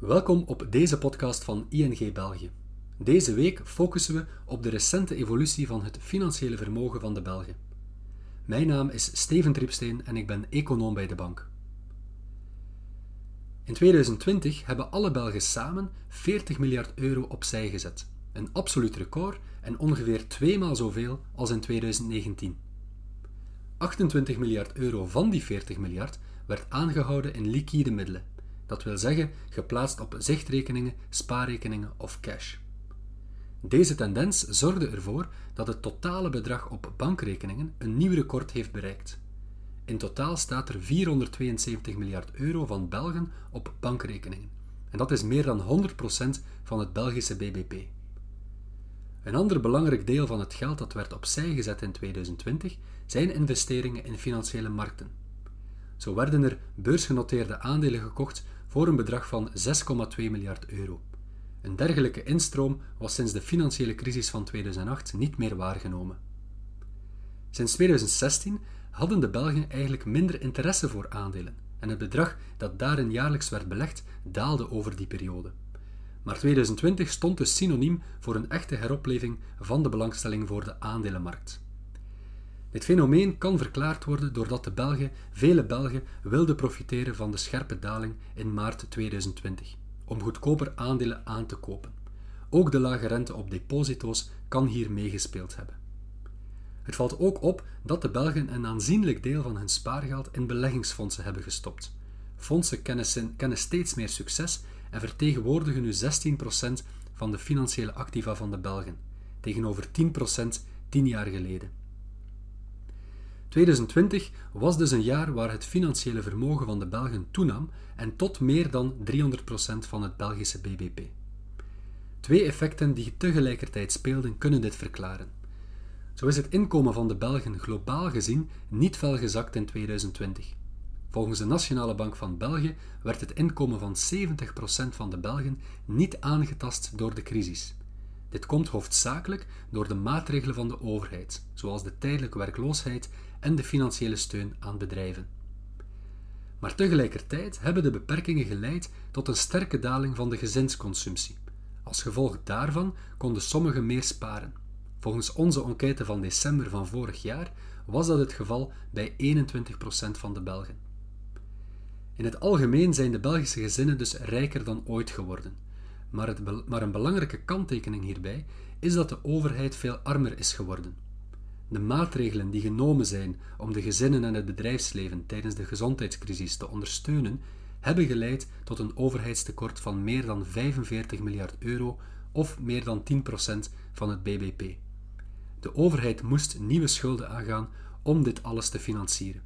Welkom op deze podcast van ING België. Deze week focussen we op de recente evolutie van het financiële vermogen van de Belgen. Mijn naam is Steven Tripsteen en ik ben econoom bij de bank. In 2020 hebben alle Belgen samen 40 miljard euro opzij gezet, een absoluut record en ongeveer tweemaal zoveel als in 2019. 28 miljard euro van die 40 miljard werd aangehouden in liquide middelen dat wil zeggen geplaatst op zichtrekeningen, spaarrekeningen of cash. Deze tendens zorgde ervoor dat het totale bedrag op bankrekeningen een nieuw record heeft bereikt. In totaal staat er 472 miljard euro van Belgen op bankrekeningen. En dat is meer dan 100% van het Belgische BBP. Een ander belangrijk deel van het geld dat werd opzij gezet in 2020 zijn investeringen in financiële markten. Zo werden er beursgenoteerde aandelen gekocht voor een bedrag van 6,2 miljard euro. Een dergelijke instroom was sinds de financiële crisis van 2008 niet meer waargenomen. Sinds 2016 hadden de Belgen eigenlijk minder interesse voor aandelen en het bedrag dat daarin jaarlijks werd belegd daalde over die periode. Maar 2020 stond dus synoniem voor een echte heropleving van de belangstelling voor de aandelenmarkt. Dit fenomeen kan verklaard worden doordat de Belgen, vele Belgen, wilden profiteren van de scherpe daling in maart 2020, om goedkoper aandelen aan te kopen. Ook de lage rente op deposito's kan hier meegespeeld hebben. Het valt ook op dat de Belgen een aanzienlijk deel van hun spaargeld in beleggingsfondsen hebben gestopt. Fondsen kennen, steeds meer succes en vertegenwoordigen nu 16% van de financiële activa van de Belgen, tegenover 10% tien jaar geleden. 2020 was dus een jaar waar het financiële vermogen van de Belgen toenam en tot meer dan 300% van het Belgische BBP. Twee effecten die tegelijkertijd speelden kunnen dit verklaren. Zo is het inkomen van de Belgen globaal gezien niet fel gezakt in 2020. Volgens de Nationale Bank van België werd het inkomen van 70% van de Belgen niet aangetast door de crisis. Dit komt hoofdzakelijk door de maatregelen van de overheid, zoals de tijdelijke werkloosheid en de financiële steun aan bedrijven. Maar tegelijkertijd hebben de beperkingen geleid tot een sterke daling van de gezinsconsumptie. Als gevolg daarvan konden sommigen meer sparen. Volgens onze enquête van december van vorig jaar was dat het geval bij 21% van de Belgen. In het algemeen zijn de Belgische gezinnen dus rijker dan ooit geworden. Maar, het, maar een belangrijke kanttekening hierbij is dat de overheid veel armer is geworden. De maatregelen die genomen zijn om de gezinnen en het bedrijfsleven tijdens de gezondheidscrisis te ondersteunen, hebben geleid tot een overheidstekort van meer dan 45 miljard euro of meer dan 10% van het BBP. De overheid moest nieuwe schulden aangaan om dit alles te financieren.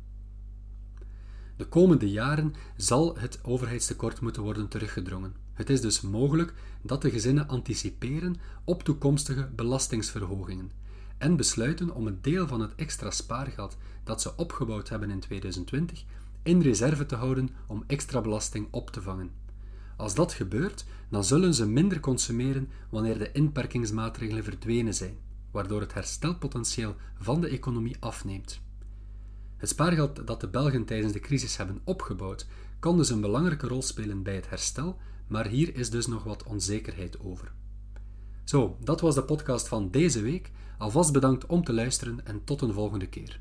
De komende jaren zal het overheidstekort moeten worden teruggedrongen. Het is dus mogelijk dat de gezinnen anticiperen op toekomstige belastingsverhogingen en besluiten om een deel van het extra spaargeld dat ze opgebouwd hebben in 2020 in reserve te houden om extra belasting op te vangen. Als dat gebeurt, dan zullen ze minder consumeren wanneer de inperkingsmaatregelen verdwenen zijn, waardoor het herstelpotentieel van de economie afneemt. Het spaargeld dat de Belgen tijdens de crisis hebben opgebouwd, kan dus een belangrijke rol spelen bij het herstel, maar hier is dus nog wat onzekerheid over. Zo, dat was de podcast van deze week. Alvast bedankt om te luisteren en tot een volgende keer.